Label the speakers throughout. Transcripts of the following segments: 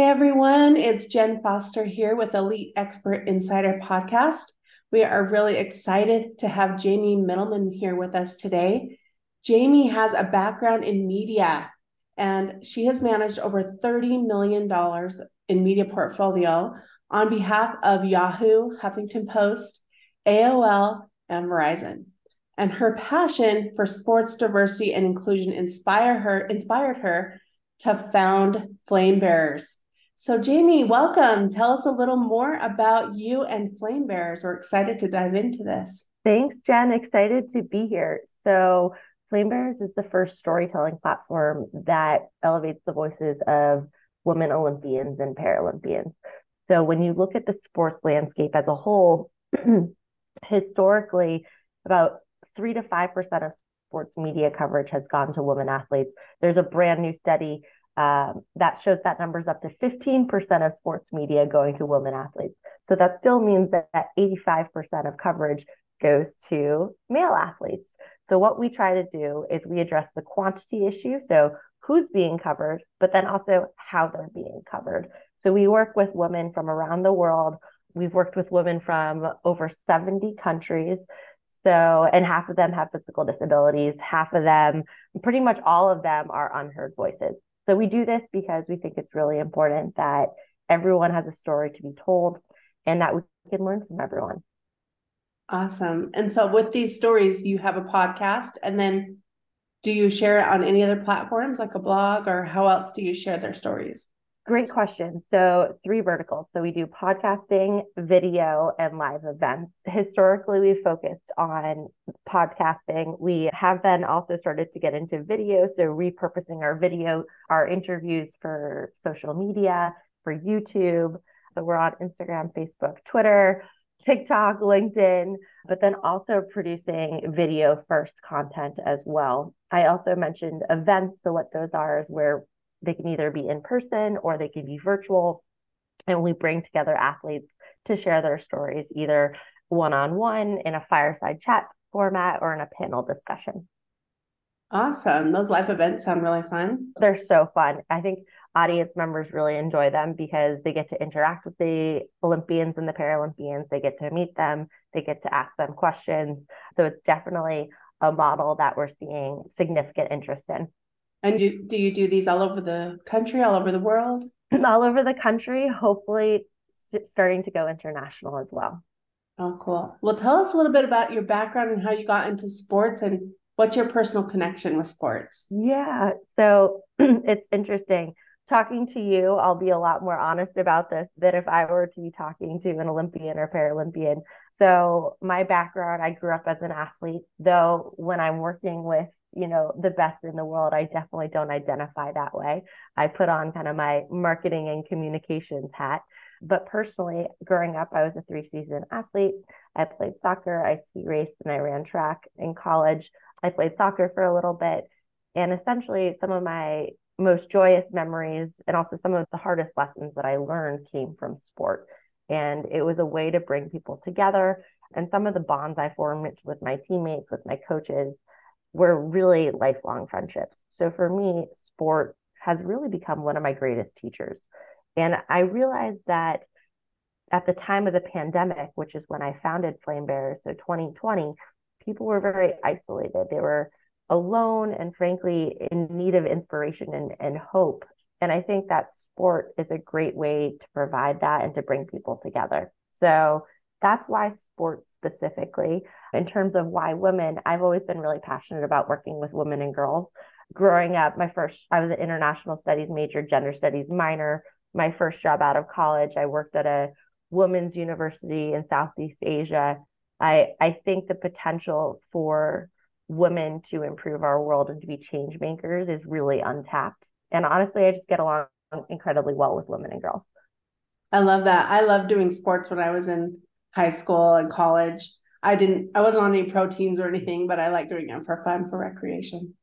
Speaker 1: Hey everyone, it's Jenn Foster here with Elite Expert Insider Podcast. We are really excited to have Jamie Mittelman here with us today. Jamie has a background in media and she has managed over $30 million in media portfolio on behalf of Yahoo, Huffington Post, AOL, and Verizon. And her passion for sports diversity and inclusion inspire her, inspired her to found Flame Bearers. So, Jamie, welcome. Tell us a little more about you and Flame Bearers. We're excited to dive into this.
Speaker 2: Thanks, Jenn. Excited to be here. So, Flame Bearers is the first storytelling platform that elevates the voices of women Olympians and Paralympians. So, when you look at the sports landscape as a whole, historically, about three to five percent of sports media coverage has gone to women athletes. There's a brand new study um, that shows that numbers up to 15% of sports media going to women athletes. So that still means that, that 85% of coverage goes to male athletes. So what we try to do is we address the quantity issue. So who's being covered, but then also how they're being covered. So we work with women from around the world. We've worked with women from over 70 countries. So, and half of them have physical disabilities, half of them, pretty much all of them are unheard voices. So we do this because we think it's really important that everyone has a story to be told and that we can learn from everyone.
Speaker 1: Awesome. And so with these stories, you have a podcast and then do you share it on any other platforms like a blog or how else do you share their stories?
Speaker 2: Great question. So, three verticals. So, we do podcasting, video, and live events. Historically, we focused on podcasting. We have then also started to get into video. So, repurposing our video, our interviews for social media, for YouTube. So, we're on Instagram, Facebook, Twitter, TikTok, LinkedIn, but then also producing video first content as well. I also mentioned events. So, what those are is where they can either be in person or they can be virtual. And we bring together athletes to share their stories, either one on one in a fireside chat format or in a panel discussion.
Speaker 1: Awesome. Those live events sound really fun.
Speaker 2: They're so fun. I think audience members really enjoy them because they get to interact with the Olympians and the Paralympians. They get to meet them, they get to ask them questions. So it's definitely a model that we're seeing significant interest in.
Speaker 1: And do, do you do these all over the country, all over the world?
Speaker 2: All over the country, hopefully starting to go international as well.
Speaker 1: Oh, cool. Well, tell us a little bit about your background and how you got into sports and what's your personal connection with sports?
Speaker 2: Yeah. So it's interesting. Talking to you, I'll be a lot more honest about this than if I were to be talking to an Olympian or Paralympian. So, my background, I grew up as an athlete, though, when I'm working with you know the best in the world i definitely don't identify that way. I put on kind of my marketing and communications hat. But personally growing up i was a three season athlete. I played soccer i ski raced and i ran track. In college i played soccer for a little bit. And essentially some of my most joyous memories and also some of the hardest lessons that i learned came from sport. And it was a way to bring people together. And some of the bonds i formed with my teammates with my coaches were really lifelong friendships. So for me, sport has really become one of my greatest teachers. And I realized that at the time of the pandemic, which is when I founded Flame Bearers, so 2020, people were very isolated. They were alone and frankly in need of inspiration and, and hope. And I think that sport is a great way to provide that and to bring people together. So that's why sports specifically. In terms of why women, I've always been really passionate about working with women and girls. Growing up, my first, I was an international studies major, gender studies minor. My first job out of college, I worked at a women's university in Southeast Asia. I, I think the potential for women to improve our world and to be change makers is really untapped. And honestly, I just get along incredibly well with women and girls.
Speaker 1: I love that. I love doing sports when I was in high school and college. I didn't I wasn't on any pro teams or anything, but I like doing it for fun for recreation.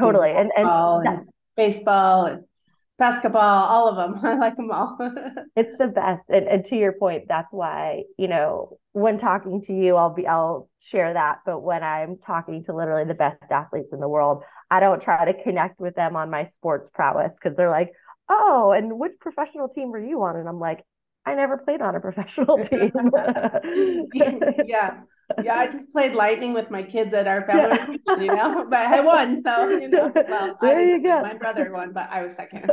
Speaker 2: Totally. And, and,
Speaker 1: and baseball and basketball, all of them. I like them all.
Speaker 2: it's the best. And, and to your point, that's why, you know, when talking to you, I'll be I'll share that. But when I'm talking to literally the best athletes in the world, I don't try to connect with them on my sports prowess because they're like, oh, and which professional team were you on? And I'm like, I never played on a professional team.
Speaker 1: yeah. Yeah, I just played lightning with my kids at our family, yeah. you know, but I won. So, you know, well, there you go. My brother won, but I was second.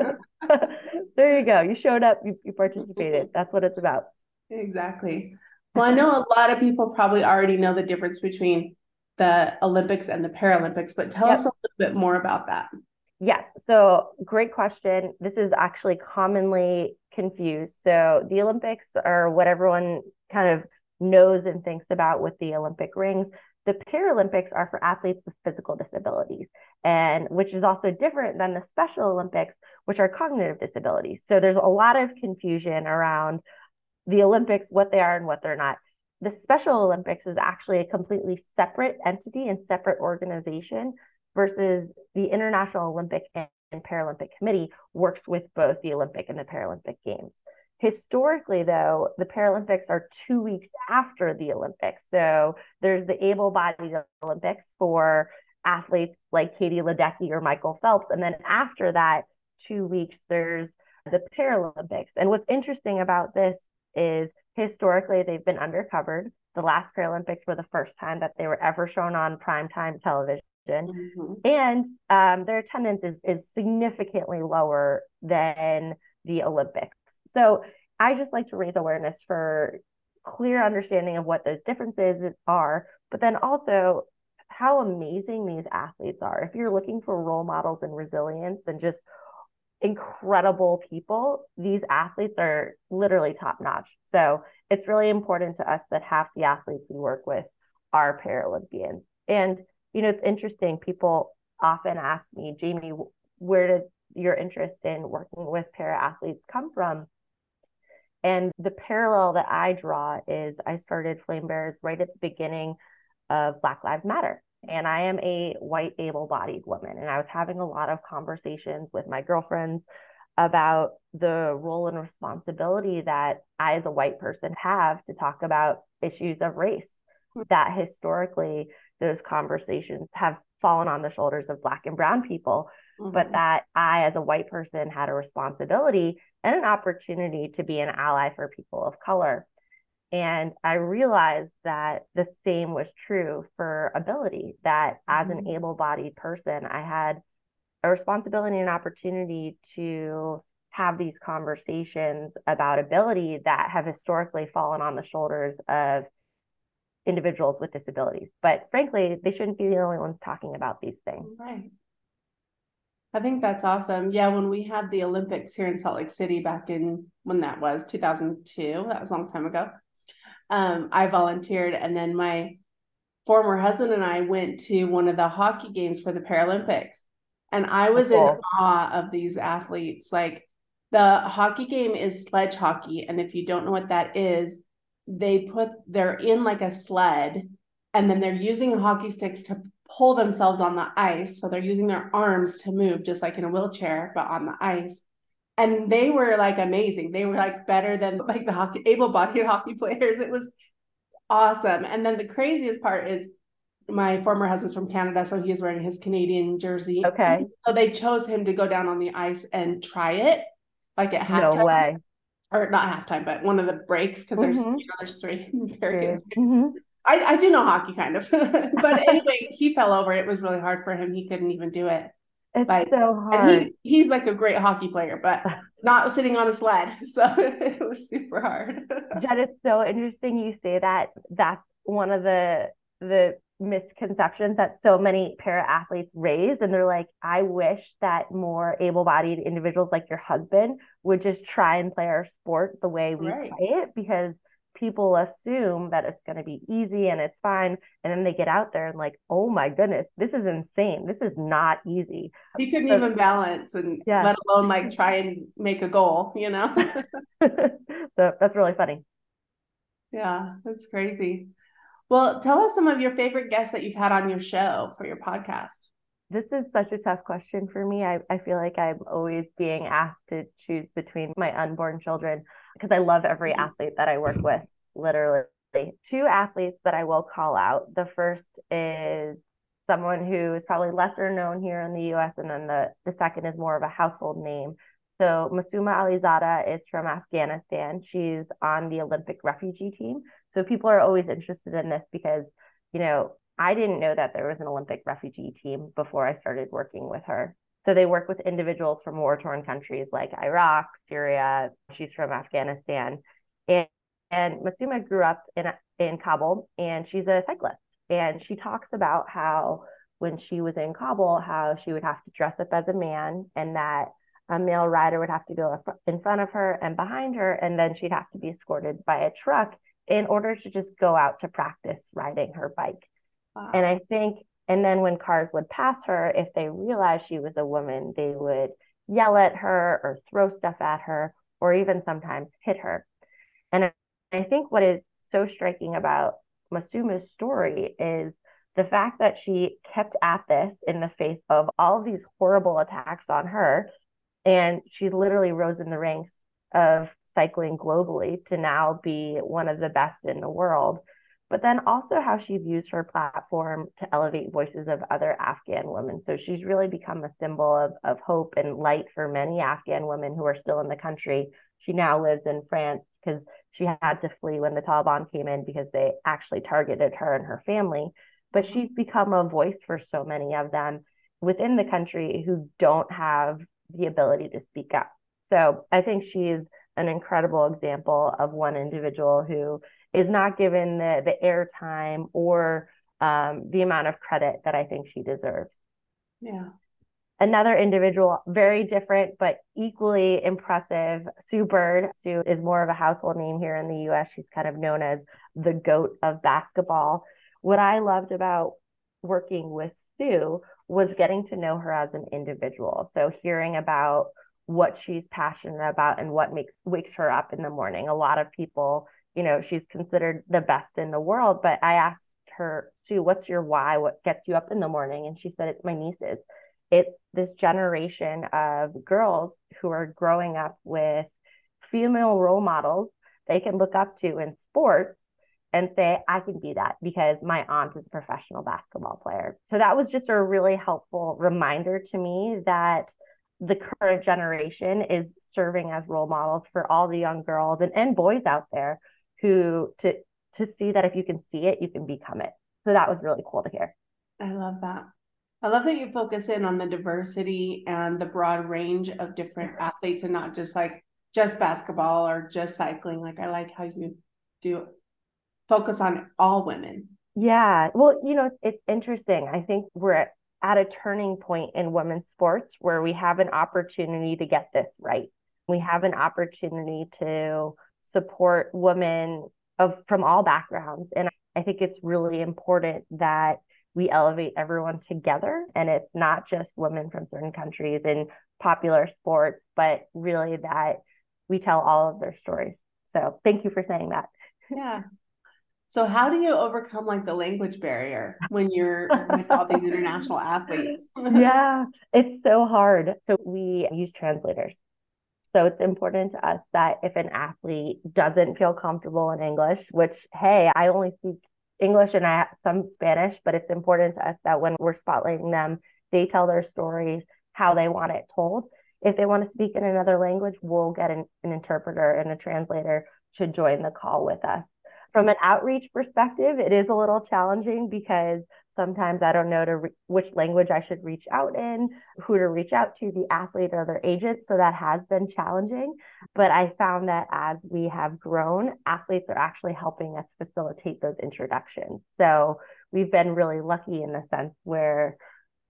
Speaker 2: there you go. You showed up, you, you participated. That's what it's about.
Speaker 1: Exactly. Well, I know a lot of people probably already know the difference between the Olympics and the Paralympics, but tell yep. us a little bit more about that.
Speaker 2: Yes. So, great question. This is actually commonly confused. So, the Olympics are what everyone kind of knows and thinks about with the Olympic rings. The Paralympics are for athletes with physical disabilities, and which is also different than the Special Olympics, which are cognitive disabilities. So, there's a lot of confusion around the Olympics, what they are and what they're not. The Special Olympics is actually a completely separate entity and separate organization versus the International Olympic and Paralympic Committee works with both the Olympic and the Paralympic Games. Historically, though, the Paralympics are two weeks after the Olympics. So there's the able bodied Olympics for athletes like Katie Ledecky or Michael Phelps. And then after that, two weeks, there's the Paralympics. And what's interesting about this is historically they've been undercovered. The last Paralympics were the first time that they were ever shown on primetime television. Mm-hmm. And um, their attendance is, is significantly lower than the Olympics. So I just like to raise awareness for clear understanding of what those differences are, but then also how amazing these athletes are. If you're looking for role models and resilience and just incredible people, these athletes are literally top notch. So it's really important to us that half the athletes we work with are Paralympians. And you know, it's interesting. People often ask me, Jamie, where did your interest in working with para athletes come from? And the parallel that I draw is I started Flame Bearers right at the beginning of Black Lives Matter. And I am a white, able bodied woman. And I was having a lot of conversations with my girlfriends about the role and responsibility that I, as a white person, have to talk about issues of race hmm. that historically those conversations have fallen on the shoulders of black and brown people mm-hmm. but that i as a white person had a responsibility and an opportunity to be an ally for people of color and i realized that the same was true for ability that mm-hmm. as an mm-hmm. able-bodied person i had a responsibility and opportunity to have these conversations about ability that have historically fallen on the shoulders of individuals with disabilities. But frankly, they shouldn't be the only ones talking about these things.
Speaker 1: Right. I think that's awesome. Yeah, when we had the Olympics here in Salt Lake City back in when that was 2002, that was a long time ago. Um, I volunteered, and then my former husband and I went to one of the hockey games for the Paralympics, and I was cool. in awe of these athletes. Like the hockey game is sledge hockey, and if you don't know what that is, they put they're in like a sled and then they're using hockey sticks to pull themselves on the ice so they're using their arms to move just like in a wheelchair but on the ice and they were like amazing they were like better than like the hockey able-bodied hockey players it was awesome and then the craziest part is my former husband's from Canada, so he is wearing his Canadian jersey.
Speaker 2: Okay.
Speaker 1: So they chose him to go down on the ice and try it, like at halftime.
Speaker 2: No way
Speaker 1: or not halftime, but one of the breaks because there's mm-hmm. you know there's three periods. Mm-hmm. I, I do know hockey kind of, but anyway, he fell over. It was really hard for him. He couldn't even do it.
Speaker 2: It's but, so hard.
Speaker 1: And He, he's like a great hockey player, but not sitting on a sled. So it was super hard.
Speaker 2: Jenn, it's so interesting you say that. That's one of the the misconceptions that so many para athletes raise and they're like i wish that more able-bodied individuals like your husband would just try and play our sport the way we right. play it because people assume that it's going to be easy and it's fine and then they get out there and like oh my goodness this is insane. This is not easy.
Speaker 1: He couldn't so, even balance and yeah. let alone like try and make a goal you know?
Speaker 2: So that's really funny.
Speaker 1: Yeah that's crazy well, tell us some of your favorite guests that you've had on your show for your podcast.
Speaker 2: This is such a tough question for me. I, I feel like I'm always being asked to choose between my unborn children because I love every mm-hmm. athlete that I work with, literally. Two athletes that I will call out. The first is someone who is probably lesser known here in the US, and then the, the second is more of a household name. So Masuma Alizada is from Afghanistan. She's on the Olympic refugee team. So people are always interested in this because, you know, I didn't know that there was an Olympic refugee team before I started working with her. So they work with individuals from war torn countries like Iraq, Syria. She's from Afghanistan. And, and Masuma grew up in, in Kabul and she's a cyclist. And she talks about how when she was in Kabul, how she would have to dress up as a man and that a male rider would have to go in front of her and behind her. And then she'd have to be escorted by a truck in order to just go out to practice riding her bike. Wow. And I think and then when cars would pass her, if they realized she was a woman, they would yell at her or throw stuff at her or even sometimes hit her. And I think what is so striking about Masuma's story is the fact that she kept at this in the face of all of these horrible attacks on her. And she literally rose in the ranks of cycling globally to now be one of the best in the world but then also how she's used her platform to elevate voices of other Afghan women. So she's really become a symbol of, of hope and light for many Afghan women who are still in the country. She now lives in France because she had to flee when the Taliban came in because they actually targeted her and her family. But she's become a voice for so many of them within the country who don't have the ability to speak up. So I think she's an incredible example of one individual who is not given the the airtime or um, the amount of credit that I think she deserves.
Speaker 1: Yeah.
Speaker 2: Another individual, very different but equally impressive, Sue Bird. Sue is more of a household name here in the US. She's kind of known as the goat of basketball. What I loved about working with Sue was getting to know her as an individual. So hearing about what she's passionate about and what makes wakes her up in the morning. A lot of people you know, she's considered the best in the world. But I asked her, Sue, what's your why? What gets you up in the morning? And she said, it's my nieces. It's this generation of girls who are growing up with female role models they can look up to in sports and say, I can do that because my aunt is a professional basketball player. So that was just a really helpful reminder to me that the current generation is serving as role models for all the young girls and, and boys out there who to to see that if you can see it, you can become it. So that was really cool to hear.
Speaker 1: I love that. I love that you focus in on the diversity and the broad range of different athletes and not just like just basketball or just cycling. Like I like how you do focus on all women.
Speaker 2: Yeah. Well, you know, it's, it's interesting. I think we're at, at a turning point in women's sports where we have an opportunity to get this right. We have an opportunity to support women of from all backgrounds. And I think it's really important that we elevate everyone together and it's not just women from certain countries in popular sports, but really that we tell all of their stories. So thank you for saying that.
Speaker 1: Yeah. So how do you overcome like the language barrier when you're with all these international athletes?
Speaker 2: yeah, it's so hard. So we use translators. So it's important to us that if an athlete doesn't feel comfortable in English, which, hey, I only speak English and I have some Spanish, but it's important to us that when we're spotlighting them, they tell their stories how they want it told. If they want to speak in another language, we'll get an, an interpreter and a translator to join the call with us. From an outreach perspective, it is a little challenging because Sometimes I don't know to re- which language I should reach out in, who to reach out to, the athlete or their agent. So that has been challenging. But I found that as we have grown, athletes are actually helping us facilitate those introductions. So we've been really lucky in the sense where,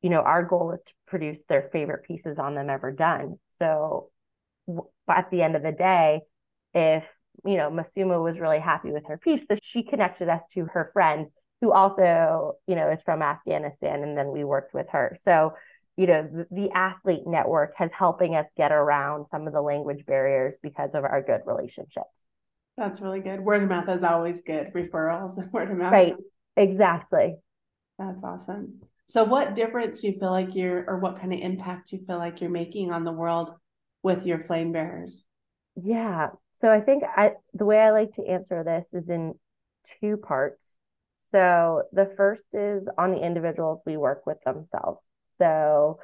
Speaker 2: you know, our goal is to produce their favorite pieces on them ever done. So at the end of the day, if you know, Masuma was really happy with her piece. So she connected us to her friend who also, you know, is from Afghanistan, and then we worked with her. So, you know, the, the athlete network has helping us get around some of the language barriers because of our good relationships.
Speaker 1: That's really good. Word of mouth is always good. Referrals and word of mouth.
Speaker 2: Right. Exactly.
Speaker 1: That's awesome. So, what difference do you feel like you're, or what kind of impact do you feel like you're making on the world with your flame bearers?
Speaker 2: Yeah. So, I think I, the way I like to answer this is in two parts. So the first is on the individuals we work with themselves. So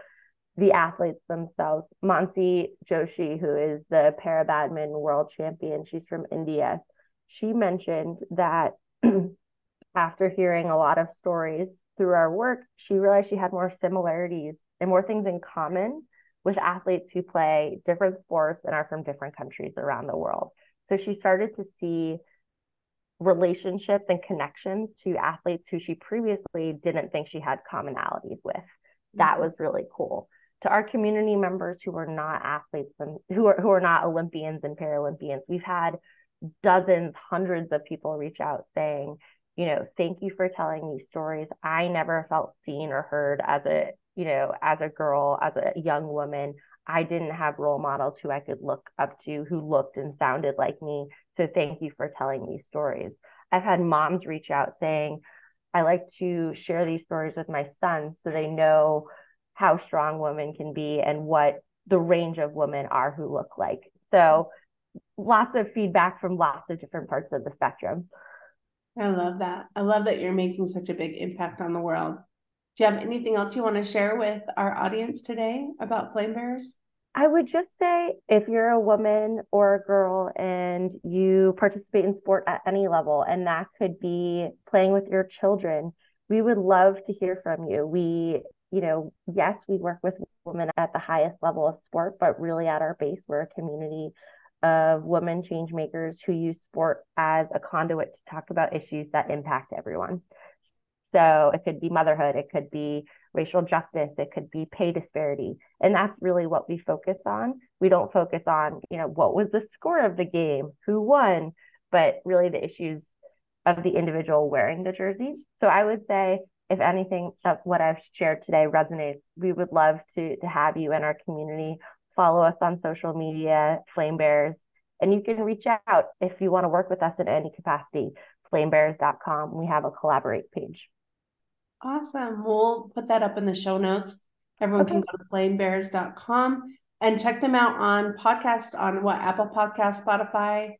Speaker 2: the athletes themselves. Mansi Joshi, who is the para badminton world champion, she's from India. She mentioned that after hearing a lot of stories through our work, she realized she had more similarities and more things in common with athletes who play different sports and are from different countries around the world. So she started to see relationships and connections to athletes who she previously didn't think she had commonalities with. That mm-hmm. was really cool. To our community members who are not athletes and who are who are not Olympians and Paralympians, we've had dozens, hundreds of people reach out saying, you know, thank you for telling these stories. I never felt seen or heard as a, you know, as a girl, as a young woman. I didn't have role models who I could look up to who looked and sounded like me. So thank you for telling these stories. I've had moms reach out saying, I like to share these stories with my sons so they know how strong women can be and what the range of women are who look like. So lots of feedback from lots of different parts of the spectrum.
Speaker 1: I love that. I love that you're making such a big impact on the world. Do you have anything else you want to share with our audience today about flame bearers?
Speaker 2: I would just say if you're a woman or a girl and you participate in sport at any level, and that could be playing with your children, we would love to hear from you. We, you know, yes, we work with women at the highest level of sport, but really at our base, we're a community of women change makers who use sport as a conduit to talk about issues that impact everyone. So it could be motherhood, it could be racial justice, it could be pay disparity. And that's really what we focus on. We don't focus on, you know, what was the score of the game, who won, but really the issues of the individual wearing the jerseys. So I would say if anything of what I've shared today resonates, we would love to to have you in our community. Follow us on social media, Flame Bearers, and you can reach out if you want to work with us in any capacity. Flamebearers.com. We have a collaborate page.
Speaker 1: Awesome. We'll put that up in the show notes. Everyone okay. can go to flamebearers.com and check them out on podcast on what Apple Podcast, Spotify,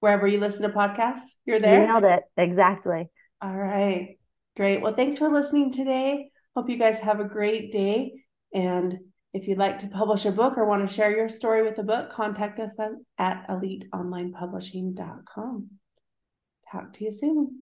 Speaker 1: wherever you listen to podcasts. You're there.
Speaker 2: You nailed it. Exactly.
Speaker 1: All right. Great. Well, thanks for listening today. Hope you guys have a great day. And if you'd like to publish a book or want to share your story with a book, contact us at eliteonlinepublishing.com. Talk to you soon.